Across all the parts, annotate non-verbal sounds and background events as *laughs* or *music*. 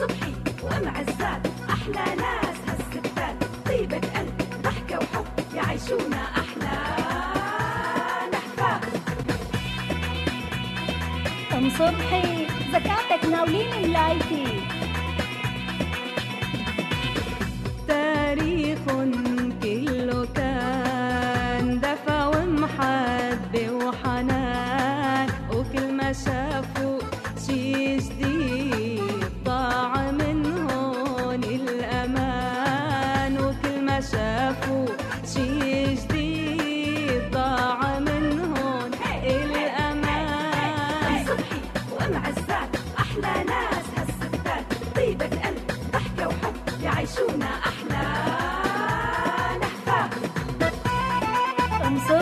صبحي وام عزات أحلى ناس هالستات. طيبة قلب ضحكة وحب يعيشونا نحفات ام صبحي زكاتك ناولين تاريخ كله كان دفى ومحبة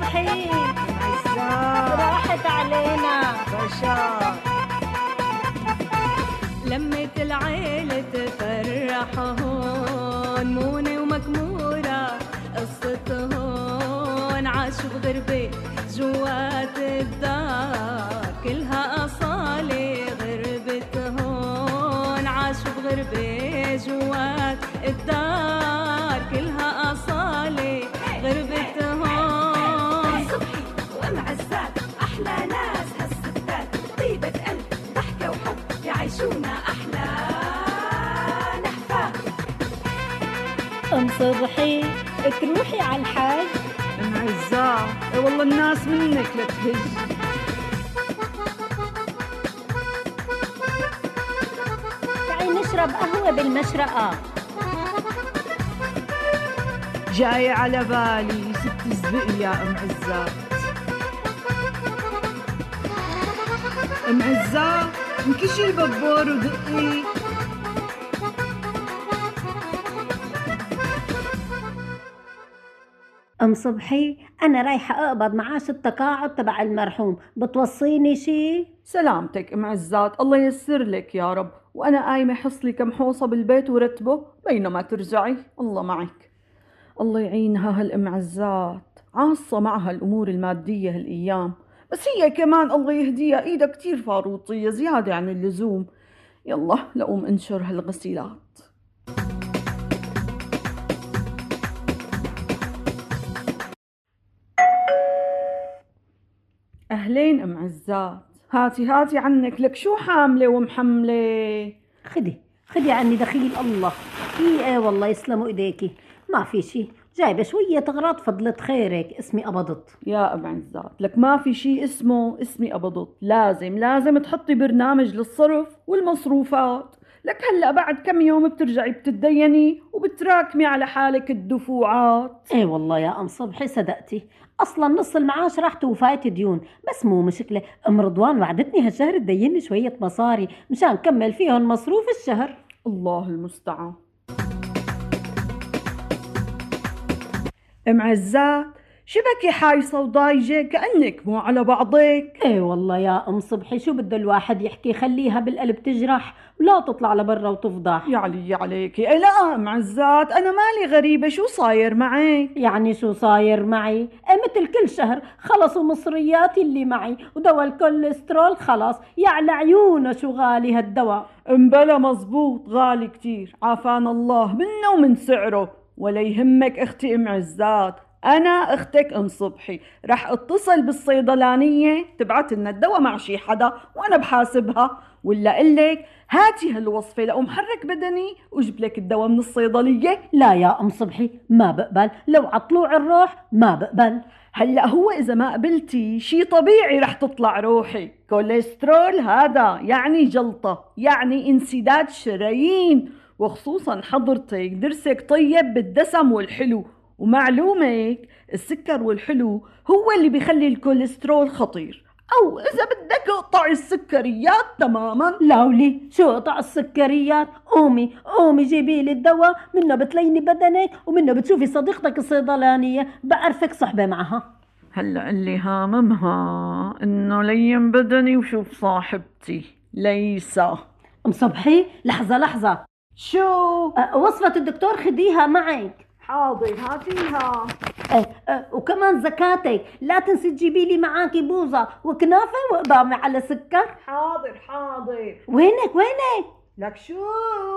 صبحي راحت علينا. لمة العيلة تفرح هون مونة ومكمورة قصة هون عاشوا بغربة جوات الدار كلها أصالة غربة هون عاشوا بغربة جوات الدار. صبحي تروحي على الحاج. إي والله الناس منك لتهج تعي نشرب قهوة بالمشرقة. جاي على بالي ست زبق يا أم عزات أم عزات انكشي البابور ودقي أم صبحي أنا رايحة أقبض معاش التقاعد تبع المرحوم. بتوصيني شي؟ سلامتك ام عزات الله ييسر لك يا رب. وأنا قايمة حصلي كم حوصة بالبيت ورتبه بينما ترجعي الله معك. الله يعينها هالام عزات عاصة معها الأمور المادية هالأيام. بس هي كمان الله يهديها. إيدها كتير فاروطية زيادة عن اللزوم. يلا لقوم أنشر هالغسيلات. أهلين أم عزات؟ هاتي هاتي عنك. لك شو حاملة ومحمله خدي خدي عني دخيل الله. إي إيه والله يسلموا إيديكي. ما في شي. جايبة شوية اغراض فضلت خيرك. اسمي قبضت يا أم عزات لك ما في شيء اسمه اسمي قبضت لازم لازم تحطي برنامج للصرف والمصروفات. لك هلا بعد كم يوم بترجعي بتتديني وبتراكمي على حالك الدفوعات. إيه والله يا أم صبحي صدقتي. أصلا نص المعاش راحت وفايت ديون. بس مو مشكلة أم رضوان وعدتني هالشهر تديني شوية مصاري مشان كمل فيهم مصروف الشهر. الله المستعان. أم عزات شبكي حايصة وضايجة كأنك مو على بعضك. إيه والله يا أم صبحي شو بده الواحد يحكي؟ خليها بالقلب تجرح ولا تطلع لبرا وتفضح. يا علي عليكي إيه لا ام عزات أنا مالي غريبة شو صاير معك؟ يعني شو صاير معي؟ إيه مثل كل شهر خلصوا مصرياتي اللي معي ودواء الكوليسترول خلص يعلى عيونه شو غالي هالدواء. امبلا مزبوط غالي كتير. عافانا الله منه ومن سعره ولا يهمك أختي ام عزات أنا أختك أم صبحي. رح أتصل بالصيدلانية تبعت لنا الدواء مع شي حدا وأنا بحاسبها. ولا قلك هاتي هالوصفة لأقوم حرك بدني وجيب لك الدواء من الصيدلية. لا يا أم صبحي ما بقبل. لو عطلوع الروح ما بقبل. هلأ هو إذا ما قبلتي شي طبيعي رح تطلع روحي. كوليسترول هذا يعني جلطة يعني انسداد شرايين. وخصوصا حضرتك درسك طيب بالدسم والحلو. ومعلومك السكر والحلو هو اللي بيخلي الكوليسترول خطير. أو إذا بدك اقطعي السكريات تماما. لولي شو قطع السكريات؟ قومي قومي جيبي لي الدواء. منه بتليني بدنك ومنه بتشوفي صديقتك الصيدلانية. بعرفك صحبة معها. هلأ اللي هاممها إنه لين بدني وشوف صاحبتي. ليسا ام صبحي لحظة لحظة. شو؟ أه، وصفة الدكتور خديها معك. حاضر هاتيها أه، أه، وكمان زكاتك لا تنسي تجيبي لي معاكي بوظة وكنافة وإضافة على سكر حاضر حاضر. وينك وينك؟ لك شو؟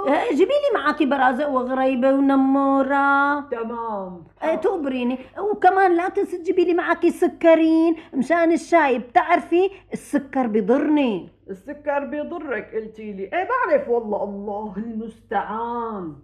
آه، جيبي لي معك برازق وغريبة ونمورة. تمام. تقبريني وكمان لا تنسي تجيبي لي معك سكرين. مشان الشاي بتعرفي السكر بضرني السكر بيضرك قلتي لي. إيه بعرف والله الله المستعان.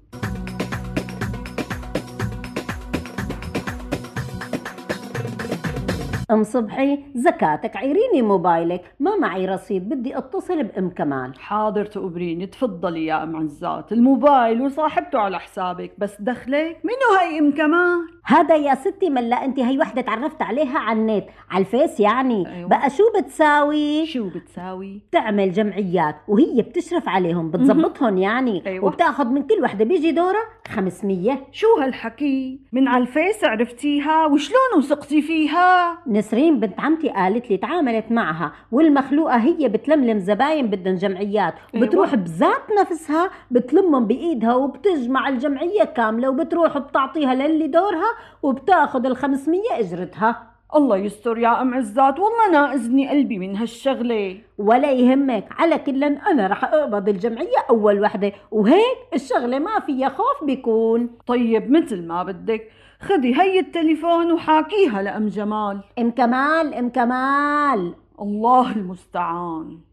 أم صبحي زكاتك عيريني موبايلك ما معي رصيد بدي أتصل بأم كمال حاضر تقبريني تفضلي يا أم عزات الموبايل وصاحبته على حسابك بس دخلك منو هي أم كمال؟ هذا يا ستي ملا أنت هي وحدة تعرفت عليها على النت على الفيس يعني. أيوة. بقى شو بتساوي؟ شو بتساوي؟ بتعمل جمعيات وهي بتشرف عليهم بتزبطهم يعني. أيوة. وبتاخذ من كل وحدة بيجي دورها 500 شو هالحكي؟ من على الفيس عرفتيها؟ وشلون وثقتي فيها؟ نسرين بنت عمتي قالت لي تعاملت معها والمخلوقة هي بتلملم زباين بدهم جمعيات أيوة. وبتروح بذات نفسها بتلمهم بإيدها وبتجمع الجمعية كاملة وبتروح بتعطيها للي دورها وبتاخذ ال 500 إجرتها الله يستر يا أم عزات والله ناقزني قلبي من هالشغلة. ولا يهمك على كل أنا رح أقبض الجمعية أول وحدة وهيك الشغلة ما فيها خوف بيكون. طيب مثل ما بدك. خدي هي التليفون وحاكيها لأم جمال. أم كمال أم كمال. الله المستعان.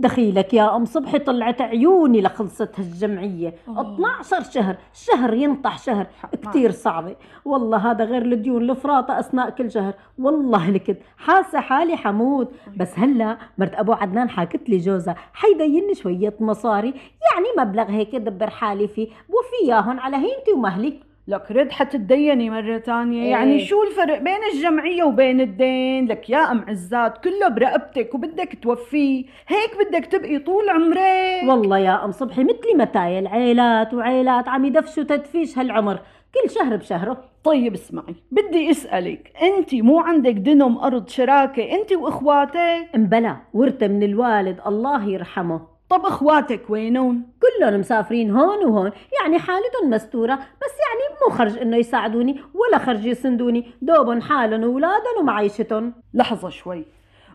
دخيلك يا أم صبحي طلعت عيوني لخلصت هالجمعيه آه. 12 شهر شهر ينطح شهر. كتير صعبة. والله هذا غير الديون الفراطه أثناء كل شهر. والله لكد حاسة حالي حموت بس هلا مرت أبو عدنان حاكت لي جوزها. حيديني شوية مصاري. يعني مبلغ هيك دبر حالي فيه. بوفياهم على هينتي ومهلي. لك رد حتتديني مرة تانية. إيه. يعني شو الفرق بين الجمعية وبين الدين؟ لك يا أم عزات كله برقبتك وبدك توفيه هيك بدك تبقي طول عمرك. والله يا أم صبحي مثلي متايل عيلات وعيلات عم يدفشوا تدفيش هالعمر كل شهر بشهره. طيب اسمعي بدي اسألك انت مو عندك دنم أرض شراكة انت وإخواتك؟ امبلا ورثة من الوالد الله يرحمه. طب اخواتك وينون؟ كلهم مسافرين هون وهون يعني حالتهم مستورة بس يعني مو خرج إنه يساعدوني ولا خرج يسندوني دوبن حالهم واولادهم ومعيشتهم. لحظة شوي.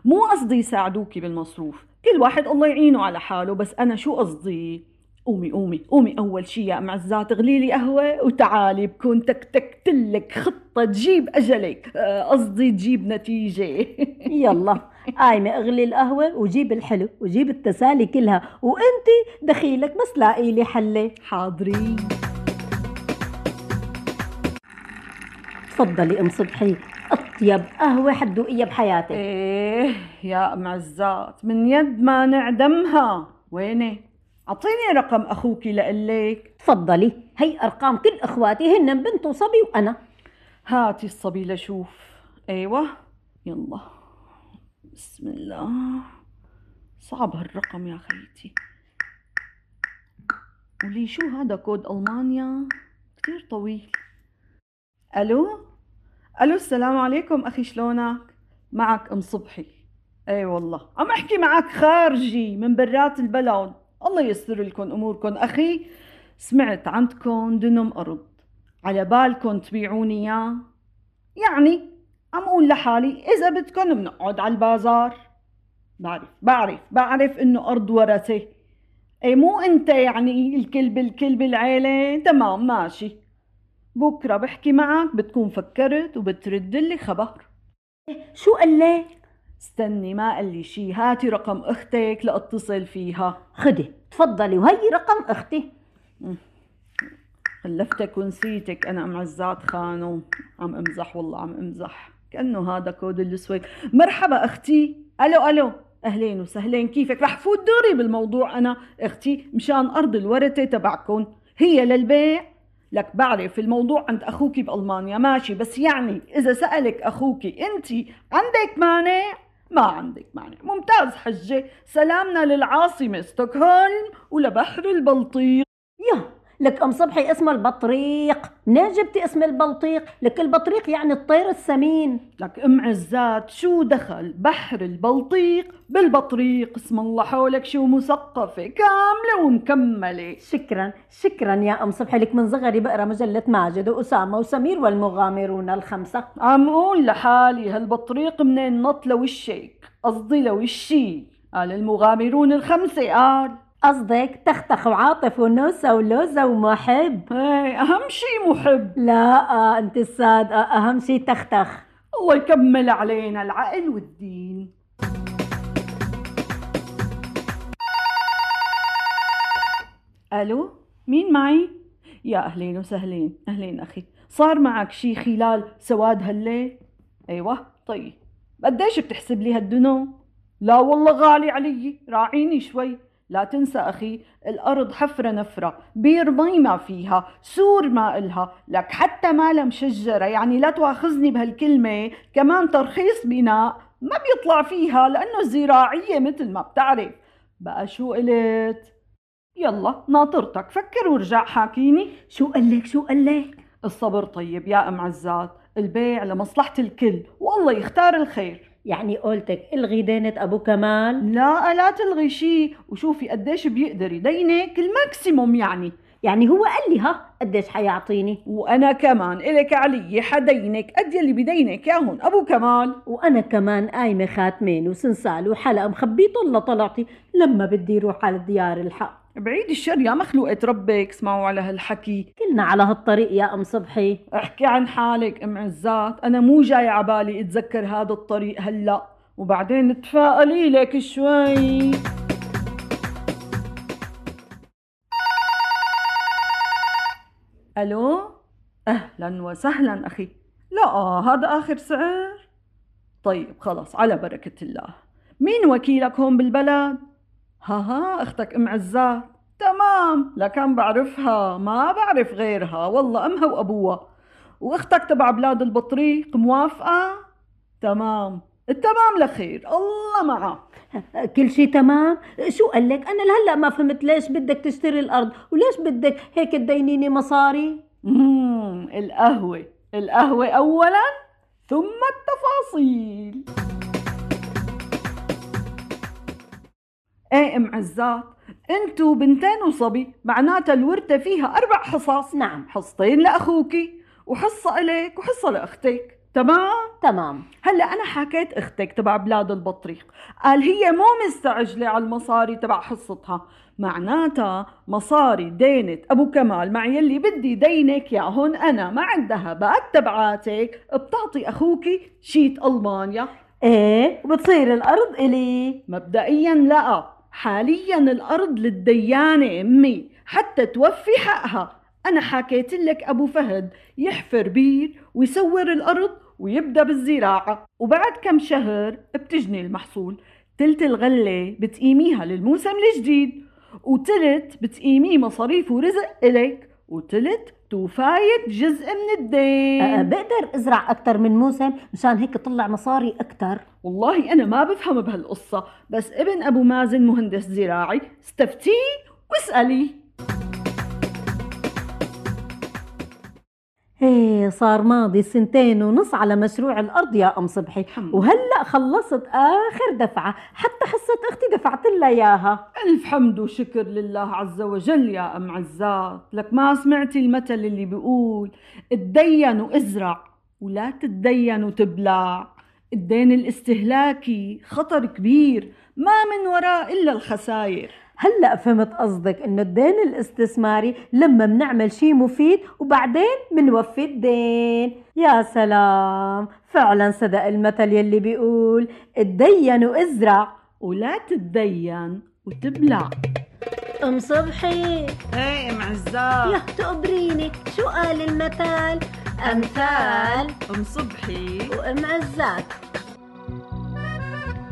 مو قصدي يساعدوكي بالمصروف. كل واحد الله يعينه على حاله بس أنا شو قصدي؟ قومي قومي قومي أول شي يا أم عزات اغلي لي قهوة وتعالي بكون تكتكتلك خطة تجيب أجلك. آه، قصدي تجيب نتيجة. *laughs* يلا. قايمة أغلي القهوة وجيب الحلو وجيب التسالي كلها. وانتي دخيلك بس لاقي لي حلة. حاضرين. تفضلي أم صبحي أطيب قهوة حتذوقيها بحياتك إيه يا أم عزات من يد ما نعدمها. ويني؟ أعطيني رقم أخوكي لقلك تفضلي. هي أرقام كل أخواتي هن بنت وصبي وأنا. هاتي الصبي لشوف. أيوه يلا. بسم الله. صعب هالرقم يا خيتي. ولي شو هذا كود ألمانيا؟ كثير طويل. ألو؟ ألو السلام عليكم أخي شلونك؟ معك أم صبحي. إي والله. عم أحكي معك خارجي من برات البلد. الله ييسر لكم أموركم أخي. سمعت عندكم دنم أرض. على بالكم تبيعوني إياه؟ يعني عم أقول لحالي إذا بدكم بنقعد على البازار. بعرف بعرف بعرف إنه أرض ورثة. اي مو أنت يعني الكل بالكل بالعيلة تمام ماشي. بكرة بحكي معك بتكون فكرت وبترد لي خبر. شو قال لك؟ استني ما قال لي شي. هاتي رقم أختك لأتصل فيها. خدي تفضلي وهي رقم أختي. خلفتك ونسيتك أنا أم عزات خانو. عم أمزح والله عم أمزح. كأنه هذا كود السويد مرحبا أختي. ألو ألو. أهلين وسهلين كيفك؟ رح فوت دوري بالموضوع أنا. أختي مشان أرض الورثة تبعكم. هي للبيع. لك بعرف الموضوع عند أخوكي بألمانيا. ماشي بس يعني إذا سألك أخوكي أنت عندك مانع؟ ما عندك مانع. ممتاز حجة. سلامنا للعاصمة ستوكهولم ولبحر البلطيق. لك أم صبحي اسمه البطريق. منين جبتي اسم البلطيق. لك البطريق يعني الطير السمين. لك أم عزات شو دخل بحر البلطيق؟ بالبطريق اسم الله حولك شو مثقفة كاملة ومكملة. شكرا شكرا يا أم صبحي. لك من صغري بقرأ مجلة ماجد وأسامة وسمير والمغامرون الخمسة. عم قول لحالي هالبطريق منين نط لوشك قصدي لو الشي قال المغامرون الخمسة قال. قصدك تختخ وعاطف ونوسة ولوزة ومحب؟ إيه أهم شي محب. لا آه أنت الصادقة أهم شي تختخ. الله يكمل علينا العقل والدين. ألو؟ مين معي؟ يا أهلين وسهلين. أهلين أخي صار معك شي خلال سواد هالليل؟ أيوه طيب. قديش بتحسب لي هالدونم؟ لا والله غالي علي راعيني شوي. لا تنسى أخي الأرض حفرة نفرة بير مي ما فيها سور ما إلها. لك حتى ما مشجرة يعني لا تواخذني بهالكلمة. كمان ترخيص بناء ما بيطلع فيها لأنه زراعية مثل ما بتعرف. بقى شو قلت؟ يلا ناطرتك فكر ورجع حاكيني. شو قالك شو قالك الصبر طيب يا أم عزات البيع لمصلحة الكل. والله يختار الخير. يعني قولتك الغي دينة أبو كمال؟ لا لا تلغي شيء. وشوفي قديش بيقدر يدينك الماكسيموم يعني. يعني هو قال لي ها قديش حيعطيني؟ وأنا كمان الك علي حدينك قد يلي بدينك ياهن أبو كمال. وأنا كمان قايمة خاتمين وسنسال وحلقة مخبيه طلة طلعتي لما بدي روح على ديار الحق. بعيد الشر يا مخلوقة ربك اسمعوا على هالحكي. كلنا على هالطريق يا أم صبحي. احكي عن حالك أم عزات أنا مو جاي عبالي أتذكر هذا الطريق هلأ. وبعدين تفائلي لك شوي. ألو؟ أهلا وسهلا أخي. لا هذا آخر سعر. طيب خلص على بركة الله. مين وكيلك هون بالبلد؟ ها ها أختك أم عزات تمام لكن بعرفها. ما بعرف غيرها. والله امها وابوها وأختك تبع بلاد البطريق موافقة؟ تمام. التمام لخير الله معك *laughs* كل شيء تمام؟ شو قال لك؟ أنا لهلأ ما فهمت ليش بدك تشتري الأرض؟ وليش بدك هيك تدينيني مصاري؟ مم القهوة القهوة أولا ثم التفاصيل. إيه أم عزات انتو بنتين وصبي معناتها الورثة فيها أربع حصص. نعم. حصتين لأخوكي وحصة إلك وحصة لأختك. تمام؟ تمام. هلا أنا حكيت أختك تبع بلاد البطريق. قال هي مو مستعجلة على المصاري تبع حصتها. معناتها مصاري دينة أبو كمال. مع يلي بدي دينك ياهن أنا. مع الذهبات تبعاتك. بتعطي أخوكي شيت ألمانيا. إيه؟ وبتصير الأرض إلي؟ مبدئيا لا. حاليا الأرض للديانة أمي. حتى توفي حقها. أنا حكيت لك أبو فهد يحفر بير ويسور الأرض ويبدأ بالزراعة. وبعد كم شهر بتجني المحصول. تلت الغلة بتقيميها للموسم الجديد. وتلت بتقيميه مصاريف ورزق إلك. وتلت توفايت جزء من الدين. أه بقدر أزرع أكثر من موسم مشان هيك طلع مصاري أكثر والله أنا ما بفهم بهالقصة. بس ابن أبو مازن مهندس زراعي استفتيه واسألي إيه صار ماضي سنتين ونص على مشروع الأرض يا أم صبحي. وهلأ خلصت آخر دفعة حتى حصه أختي دفعت لها إياها. ألف حمد وشكر لله عز وجل يا أم عزات. لك ما سمعتي المثل اللي بيقول اتدين وإزرع ولا تتدين وتبلع. الدين الاستهلاكي خطر كبير ما من وراه إلا الخسائر هلا فهمت قصدك إنه الدين الاستثماري لما بنعمل شيء مفيد وبعدين بنوفي الدين. يا سلام. فعلا صدق المثل يلي بيقول اتدين وازرع ولا تتدين وتبلع. أم صبحي. إيه أم عزات يا تقبريني شو قال المثل أمثال. أم صبحي. وأم عزات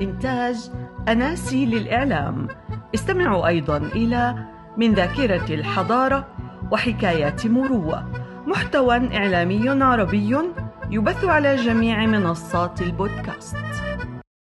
إنتاج أناسي للإعلام. استمعوا أيضا إلى من ذاكرة الحضارة وحكايات مروة. محتوى إعلامي عربي يبث على جميع منصات البودكاست.